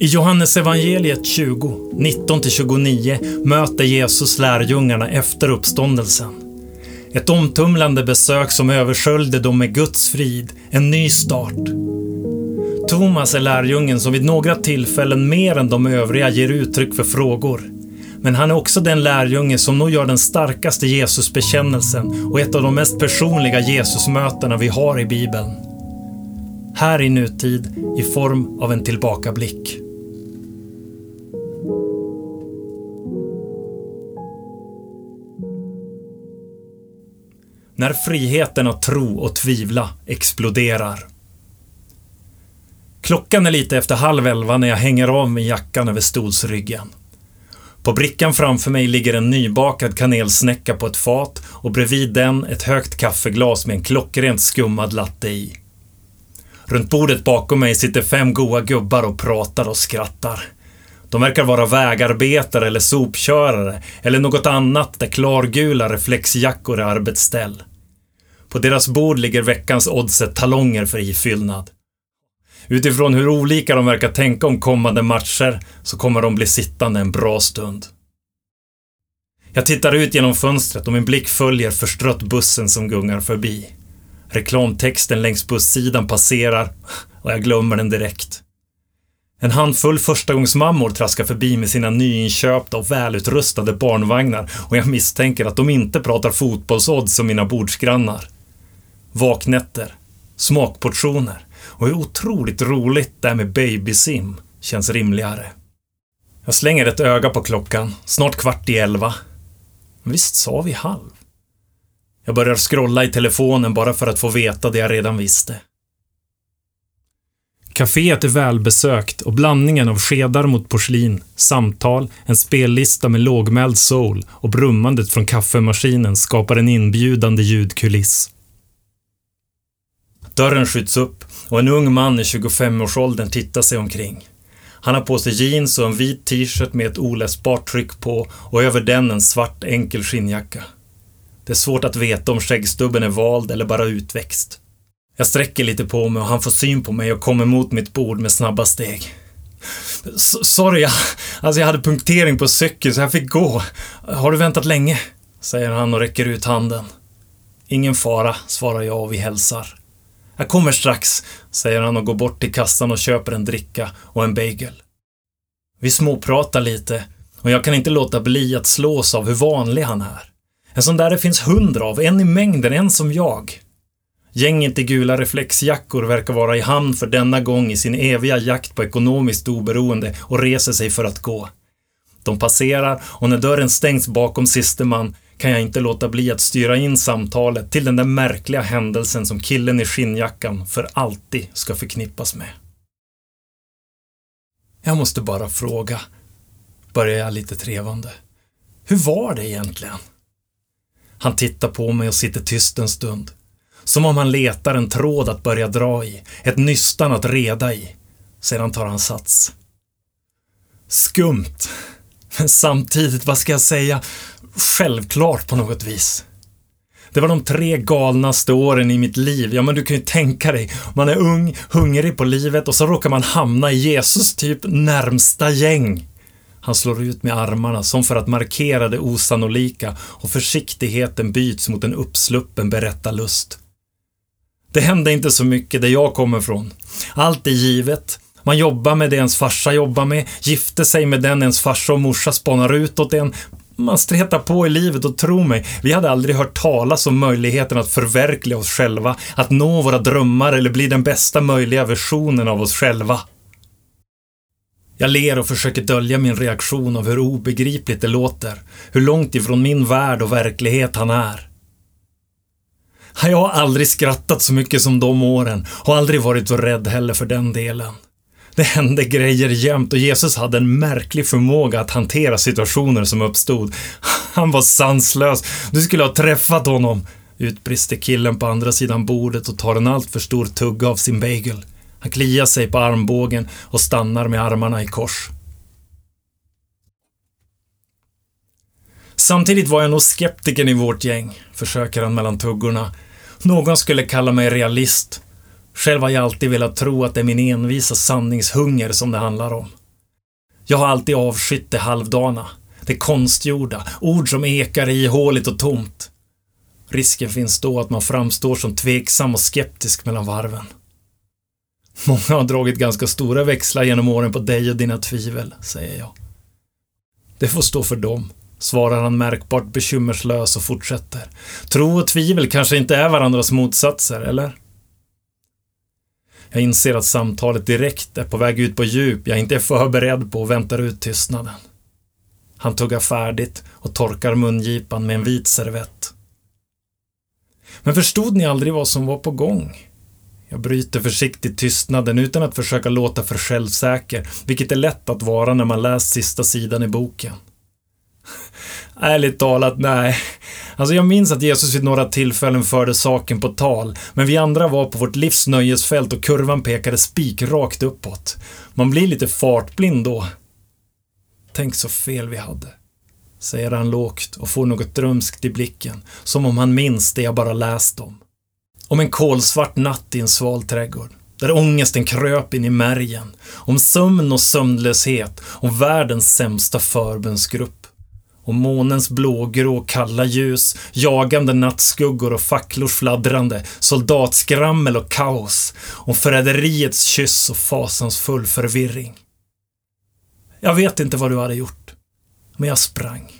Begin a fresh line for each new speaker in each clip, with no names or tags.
I Johannes evangeliet 20, 19-29 möter Jesus lärjungarna efter uppståndelsen. Ett omtumlande besök som översköljde dem med Guds frid, en ny start. Thomas är lärjungen som vid några tillfällen mer än de övriga ger uttryck för frågor. Men han är också den lärjunge som nog gör den starkaste Jesusbekännelsen och ett av de mest personliga Jesusmötena vi har i Bibeln. Här i nutid i form av en tillbakablick. När friheten att tro och tvivla exploderar. Klockan är lite efter halv elva när jag hänger av mig jackan över stolsryggen. På brickan framför mig ligger en nybakad kanelsnäcka på ett fat och bredvid den ett högt kaffeglas med en klockrent skummad latte i. Runt bordet bakom mig sitter fem goa gubbar och pratar och skrattar. De verkar vara vägarbetare eller sopkörare eller något annat där klargula reflexjackor är arbetsställ. På deras bord ligger veckans oddset talonger för ifyllnad. Utifrån hur olika de verkar tänka om kommande matcher så kommer de bli sittande en bra stund. Jag tittar ut genom fönstret och min blick följer förstrött bussen som gungar förbi. Reklamtexten längs bussidan passerar och jag glömmer den direkt. En handfull förstagångsmammor traskar förbi med sina nyinköpta och välutrustade barnvagnar och jag misstänker att de inte pratar fotbollsodds som mina bordsgrannar. Vaknätter, smakportioner och hur otroligt roligt det här med babysim känns rimligare. Jag slänger ett öga på klockan, snart kvart i elva. Men visst sa vi halv? Jag börjar scrolla i telefonen bara för att få veta det jag redan visste. Caféet är välbesökt och blandningen av skedar mot porslin, samtal, en spellista med lågmäld soul och brummandet från kaffemaskinen skapar en inbjudande ljudkuliss. Dörren skjuts upp och en ung man i 25-årsåldern tittar sig omkring. Han har på sig jeans och en vit t-shirt med ett oläsbart tryck på och över den en svart enkel skinnjacka. Det är svårt att veta om skäggstubben är vald eller bara utväxt. Jag sträcker lite på mig och han får syn på mig och kommer mot mitt bord med snabba steg. Sorry, jag, alltså jag hade punktering på cykeln så jag fick gå. Har du väntat länge? Säger han och räcker ut handen. Ingen fara, svarar jag och vi hälsar. Jag kommer strax, säger han och går bort till kassan och köper en dricka och en bagel. Vi småpratar lite och jag kan inte låta bli att slås av hur vanlig han är. En sån där det finns hundra av, en i mängden, en som jag. Gänget i gula reflexjackor verkar vara i hamn för denna gång i sin eviga jakt på ekonomiskt oberoende och reser sig för att gå. De passerar och när dörren stängs bakom siste man kan jag inte låta bli att styra in samtalet till den där märkliga händelsen som killen i skinnjackan för alltid ska förknippas med. Jag måste bara fråga, börjar jag lite trevande. Hur var det egentligen? Han tittar på mig och sitter tyst en stund. Som om han letar en tråd att börja dra i, ett nystan att reda i. Sedan tar han sats. Skumt. Men samtidigt, vad ska jag säga, självklart på något vis. Det var de tre galnaste åren i mitt liv. Ja, men du kan ju tänka dig. Man är ung, hungrig på livet och så råkar man hamna i Jesus typ närmsta gäng. Han slår ut med armarna som för att markera det osannolika och försiktigheten byts mot en uppsluppen berättarlust. Det hände inte så mycket där jag kommer ifrån. Allt är givet. Man jobbar med det ens farsa jobbar med, gifte sig med den ens farsa och morsa spanar ut åt en. Man stretar på i livet och tro mig, vi hade aldrig hört talas om möjligheten att förverkliga oss själva, att nå våra drömmar eller bli den bästa möjliga versionen av oss själva. Jag ler och försöker dölja min reaktion av hur obegripligt det låter, hur långt ifrån min värld och verklighet han är. Jag har aldrig skrattat så mycket som de åren och aldrig varit så rädd heller för den delen. Det hände grejer jämt och Jesus hade en märklig förmåga att hantera situationer som uppstod. Han var sanslös. Du skulle ha träffat honom, utbrister killen på andra sidan bordet och tar en alltför stor tugga av sin bagel. Han kliar sig på armbågen och stannar med armarna i kors. Samtidigt var jag nog skeptiken i vårt gäng, försöker han mellan tuggorna. Någon skulle kalla mig realist. Själv har jag alltid velat tro att det är min envisa sanningshunger som det handlar om. Jag har alltid avskytt det halvdana, det konstgjorda, ord som ekar ihåligt och tomt. Risken finns då att man framstår som tveksam och skeptisk mellan varven. Många har dragit ganska stora växlar genom åren på dig och dina tvivel, säger jag. Det får stå för dem, svarar han märkbart bekymmerslös och fortsätter. Tro och tvivel kanske inte är varandras motsatser, eller? Jag inser att samtalet direkt är på väg ut på djup jag inte är förberedd på och väntar ut tystnaden. Han tuggar färdigt och torkar mungipan med en vit servett. Men förstod ni aldrig vad som var på gång? Jag bryter försiktigt tystnaden utan att försöka låta för självsäker, vilket är lätt att vara när man läst sista sidan i boken. Ärligt talat, nej. Alltså jag minns att Jesus vid några tillfällen förde saken på tal, men vi andra var på vårt livs nöjesfält och kurvan pekade spikrakt uppåt. Man blir lite fartblind då. Tänk så fel vi hade. Säger han lågt och får något drömskt i blicken, som om han minns det jag bara läst om. Om en kolsvart natt i en sval trädgård, där ångesten kröp in i märgen. Om sömn och sömnlöshet, om världens sämsta förbönsgrupp och månens blågrå kalla ljus, jagande nattskuggor och facklors fladdrande, soldatskrammel och kaos, om förräderiets kyss och fasansfull förvirring. Jag vet inte vad du hade gjort, men jag sprang.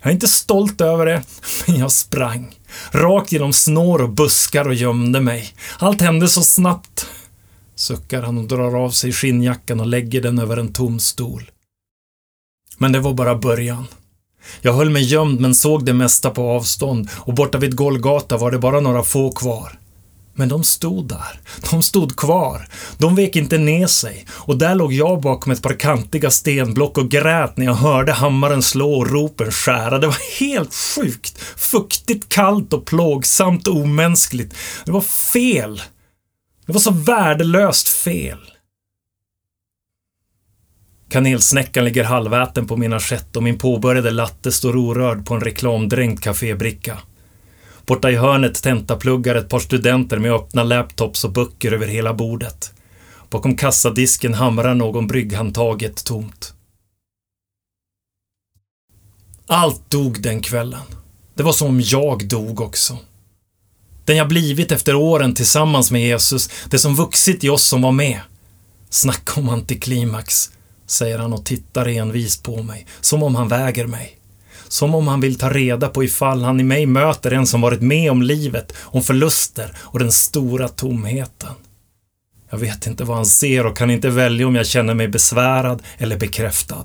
Jag är inte stolt över det, men jag sprang. Rakt genom snår och buskar och gömde mig. Allt hände så snabbt. Suckar han och drar av sig skinnjackan och lägger den över en tom stol. Men det var bara början. Jag höll mig gömd men såg det mesta på avstånd och borta vid Golgata var det bara några få kvar. Men de stod där. De stod kvar. De vek inte ner sig. Och där låg jag bakom ett par kantiga stenblock och grät när jag hörde hammaren slå och ropen skära. Det var helt sjukt. Fuktigt, kallt och plågsamt och omänskligt. Det var fel. Det var så värdelöst fel. Kanelsnäckan ligger halväten på min assiett och min påbörjade latte står orörd på en reklamdränkt kafébricka. Borta i hörnet tentapluggar ett par studenter med öppna laptops och böcker över hela bordet. Bakom kassadisken hamrar någon brygghandtaget tomt. Allt dog den kvällen. Det var som om jag dog också. Den jag blivit efter åren tillsammans med Jesus, det som vuxit i oss som var med. Snacka om antiklimax säger han och tittar envist på mig, som om han väger mig. Som om han vill ta reda på ifall han i mig möter en som varit med om livet, om förluster och den stora tomheten. Jag vet inte vad han ser och kan inte välja om jag känner mig besvärad eller bekräftad.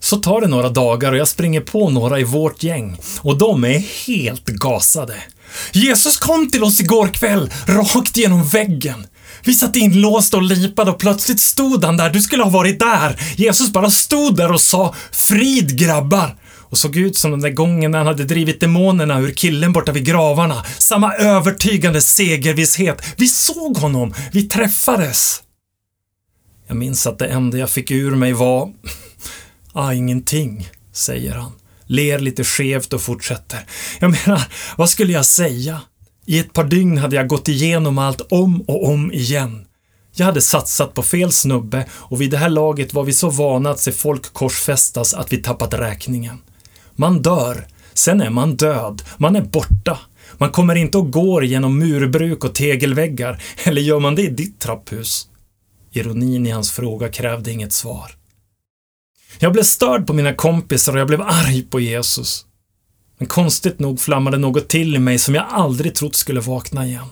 Så tar det några dagar och jag springer på några i vårt gäng och de är helt gasade. Jesus kom till oss igår kväll, rakt genom väggen. Vi satt inlåsta och lipade och plötsligt stod han där. Du skulle ha varit där. Jesus bara stod där och sa “Frid grabbar” och såg ut som den där gången när han hade drivit demonerna ur killen borta vid gravarna. Samma övertygande segervisshet. Vi såg honom. Vi träffades. Jag minns att det enda jag fick ur mig var “Ah, ingenting”, säger han. Ler lite skevt och fortsätter. Jag menar, vad skulle jag säga? I ett par dygn hade jag gått igenom allt om och om igen. Jag hade satsat på fel snubbe och vid det här laget var vi så vana att se folk korsfästas att vi tappat räkningen. Man dör, sen är man död, man är borta. Man kommer inte och går genom murbruk och tegelväggar, eller gör man det i ditt trapphus? Ironin i hans fråga krävde inget svar. Jag blev störd på mina kompisar och jag blev arg på Jesus. Men konstigt nog flammade något till i mig som jag aldrig trott skulle vakna igen.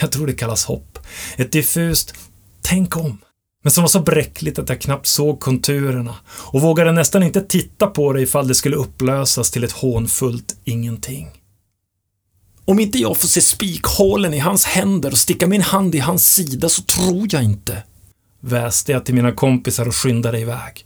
Jag tror det kallas hopp. Ett diffust ”tänk om” men som var så bräckligt att jag knappt såg konturerna och vågade nästan inte titta på det ifall det skulle upplösas till ett hånfullt ingenting. Om inte jag får se spikhålen i hans händer och sticka min hand i hans sida så tror jag inte, väste jag till mina kompisar och skyndade iväg.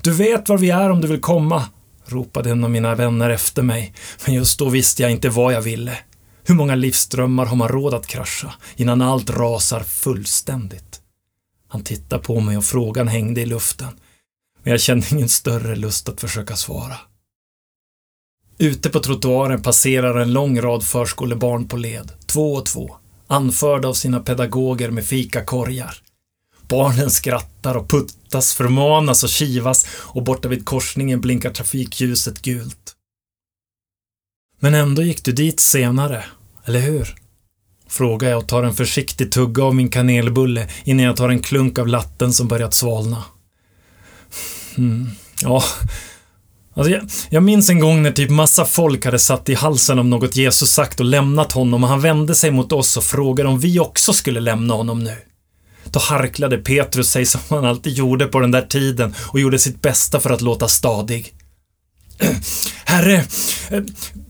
Du vet var vi är om du vill komma, ropade en av mina vänner efter mig, men just då visste jag inte vad jag ville. Hur många livsdrömmar har man råd att krascha innan allt rasar fullständigt? Han tittade på mig och frågan hängde i luften, men jag kände ingen större lust att försöka svara. Ute på trottoaren passerar en lång rad förskolebarn på led, två och två, anförda av sina pedagoger med fikakorgar. Barnen skrattar och puttas, förmanas och kivas och borta vid korsningen blinkar trafikljuset gult. Men ändå gick du dit senare, eller hur? Frågar jag och tar en försiktig tugga av min kanelbulle innan jag tar en klunk av latten som börjat svalna. Mm, ja, Alltså jag, jag, minns en gång när typ massa folk hade satt i halsen om något Jesus sagt och lämnat honom och han vände sig mot oss och frågade om vi också skulle lämna honom nu. Då harklade Petrus sig som han alltid gjorde på den där tiden och gjorde sitt bästa för att låta stadig. Herre,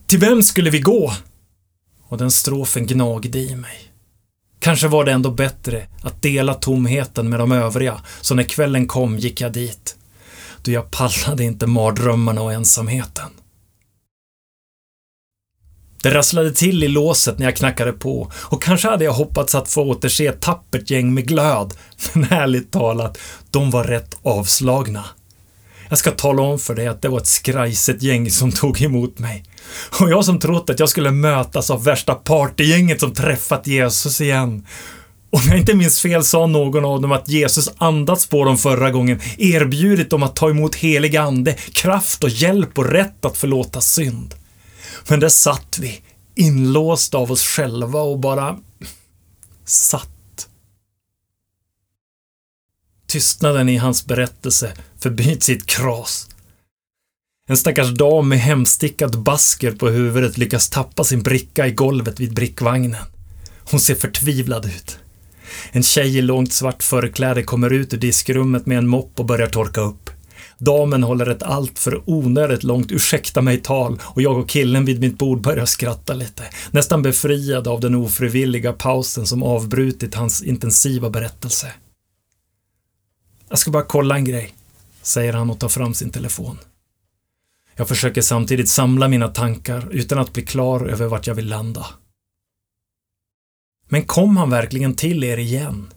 till vem skulle vi gå? Och den strofen gnagde i mig. Kanske var det ändå bättre att dela tomheten med de övriga, så när kvällen kom gick jag dit. Då jag pallade inte mardrömmarna och ensamheten. Det rasslade till i låset när jag knackade på och kanske hade jag hoppats att få återse ett tappert gäng med glöd, men ärligt talat, de var rätt avslagna. Jag ska tala om för dig att det var ett skrajset gäng som tog emot mig. Och jag som trott att jag skulle mötas av värsta partygänget som träffat Jesus igen. Om jag inte minns fel sa någon av dem att Jesus andats på dem förra gången, erbjudit dem att ta emot helig ande, kraft och hjälp och rätt att förlåta synd. Men där satt vi, inlåsta av oss själva och bara satt. Tystnaden i hans berättelse förbyts i ett kras. En stackars dam med hemstickat basker på huvudet lyckas tappa sin bricka i golvet vid brickvagnen. Hon ser förtvivlad ut. En tjej i långt svart förkläde kommer ut ur diskrummet med en mopp och börjar torka upp. Damen håller ett alltför onödigt långt ursäkta mig-tal och jag och killen vid mitt bord börjar skratta lite, nästan befriade av den ofrivilliga pausen som avbrutit hans intensiva berättelse. Jag ska bara kolla en grej, säger han och tar fram sin telefon. Jag försöker samtidigt samla mina tankar utan att bli klar över vart jag vill landa. Men kom han verkligen till er igen?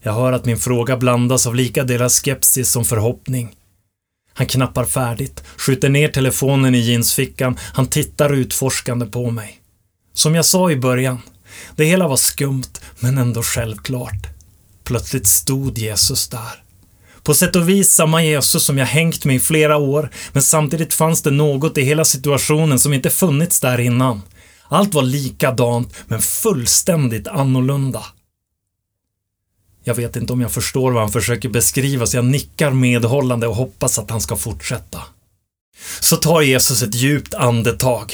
Jag hör att min fråga blandas av lika delar skepsis som förhoppning. Han knappar färdigt, skjuter ner telefonen i jeansfickan, han tittar utforskande på mig. Som jag sa i början, det hela var skumt, men ändå självklart. Plötsligt stod Jesus där. På sätt och vis samma Jesus som jag hängt med i flera år, men samtidigt fanns det något i hela situationen som inte funnits där innan. Allt var likadant, men fullständigt annorlunda. Jag vet inte om jag förstår vad han försöker beskriva, så jag nickar medhållande och hoppas att han ska fortsätta. Så tar Jesus ett djupt andetag.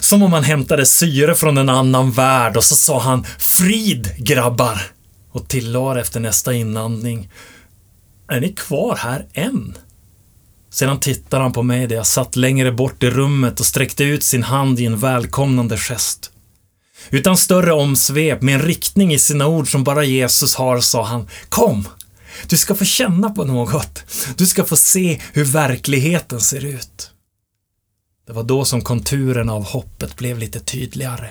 Som om han hämtade syre från en annan värld och så sa han ”Frid, grabbar!” och tillade efter nästa inandning ”Är ni kvar här än?” Sedan tittade han på mig där jag satt längre bort i rummet och sträckte ut sin hand i en välkomnande gest. Utan större omsvep, med en riktning i sina ord som bara Jesus har, sa han Kom! Du ska få känna på något. Du ska få se hur verkligheten ser ut. Det var då som konturerna av hoppet blev lite tydligare.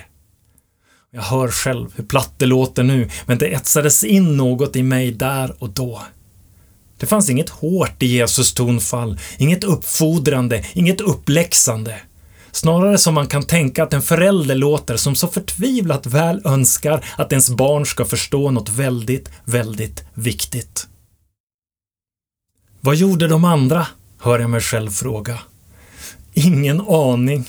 Jag hör själv hur platt det låter nu, men det etsades in något i mig där och då. Det fanns inget hårt i Jesus tonfall, inget uppfordrande, inget uppläxande. Snarare som man kan tänka att en förälder låter som så förtvivlat väl önskar att ens barn ska förstå något väldigt, väldigt viktigt. Vad gjorde de andra? Hör jag mig själv fråga. Ingen aning.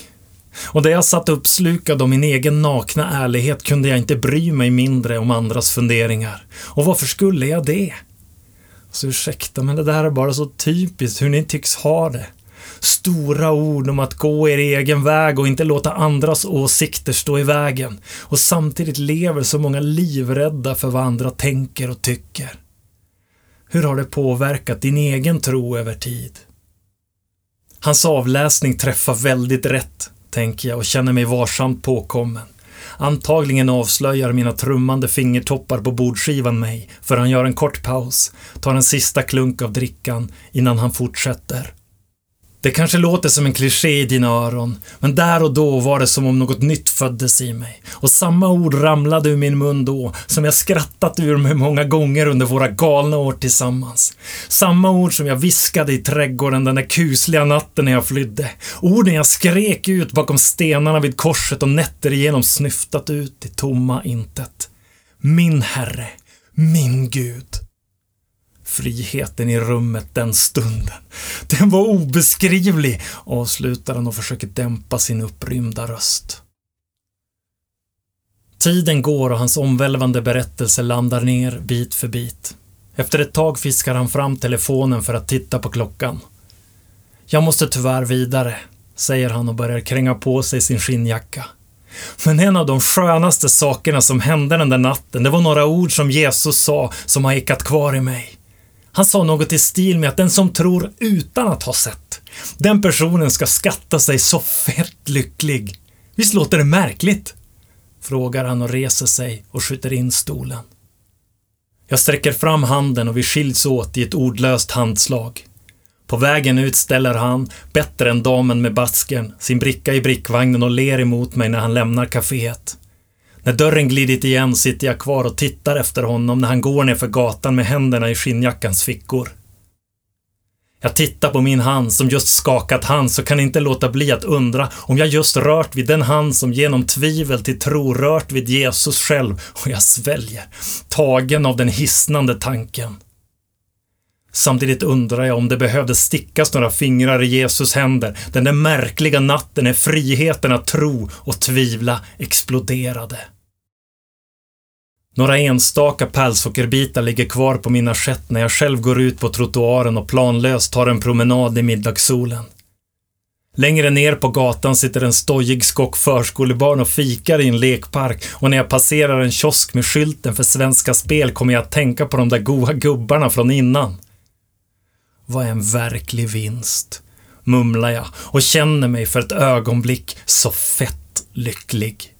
Och där jag satt uppslukad av min egen nakna ärlighet kunde jag inte bry mig mindre om andras funderingar. Och varför skulle jag det? Så ursäkta, men det där är bara så typiskt hur ni tycks ha det. Stora ord om att gå er egen väg och inte låta andras åsikter stå i vägen. Och samtidigt lever så många livrädda för vad andra tänker och tycker. Hur har det påverkat din egen tro över tid? Hans avläsning träffar väldigt rätt, tänker jag och känner mig varsamt påkommen. Antagligen avslöjar mina trummande fingertoppar på bordskivan mig, för han gör en kort paus, tar en sista klunk av drickan innan han fortsätter. Det kanske låter som en kliché i dina öron, men där och då var det som om något nytt föddes i mig. Och samma ord ramlade ur min mun då, som jag skrattat ur mig många gånger under våra galna år tillsammans. Samma ord som jag viskade i trädgården den där kusliga natten när jag flydde. Orden jag skrek ut bakom stenarna vid korset och nätter igenom snyftat ut i tomma intet. Min Herre, min Gud friheten i rummet den stunden. Den var obeskrivlig, avslutar han och försöker dämpa sin upprymda röst. Tiden går och hans omvälvande berättelse landar ner bit för bit. Efter ett tag fiskar han fram telefonen för att titta på klockan. Jag måste tyvärr vidare, säger han och börjar kränga på sig sin skinnjacka. Men en av de skönaste sakerna som hände den där natten, det var några ord som Jesus sa som har ekat kvar i mig. Han sa något i stil med att den som tror utan att ha sett, den personen ska skatta sig så fett lycklig. Visst låter det märkligt? Frågar han och reser sig och skjuter in stolen. Jag sträcker fram handen och vi skiljs åt i ett ordlöst handslag. På vägen ut ställer han, bättre än damen med basken, sin bricka i brickvagnen och ler emot mig när han lämnar kaféet. När dörren glidit igen sitter jag kvar och tittar efter honom när han går ner för gatan med händerna i skinnjackans fickor. Jag tittar på min hand som just skakat hans och kan inte låta bli att undra om jag just rört vid den hand som genom tvivel till tro rört vid Jesus själv och jag sväljer, tagen av den hisnande tanken. Samtidigt undrar jag om det behövde stickas några fingrar i Jesus händer den där märkliga natten när friheten att tro och tvivla exploderade. Några enstaka pälsockerbitar ligger kvar på min assiett när jag själv går ut på trottoaren och planlöst tar en promenad i middagssolen. Längre ner på gatan sitter en stojig skock förskolebarn och fikar i en lekpark och när jag passerar en kiosk med skylten för Svenska Spel kommer jag att tänka på de där goa gubbarna från innan. Vad är en verklig vinst? Mumlar jag och känner mig för ett ögonblick så fett lycklig.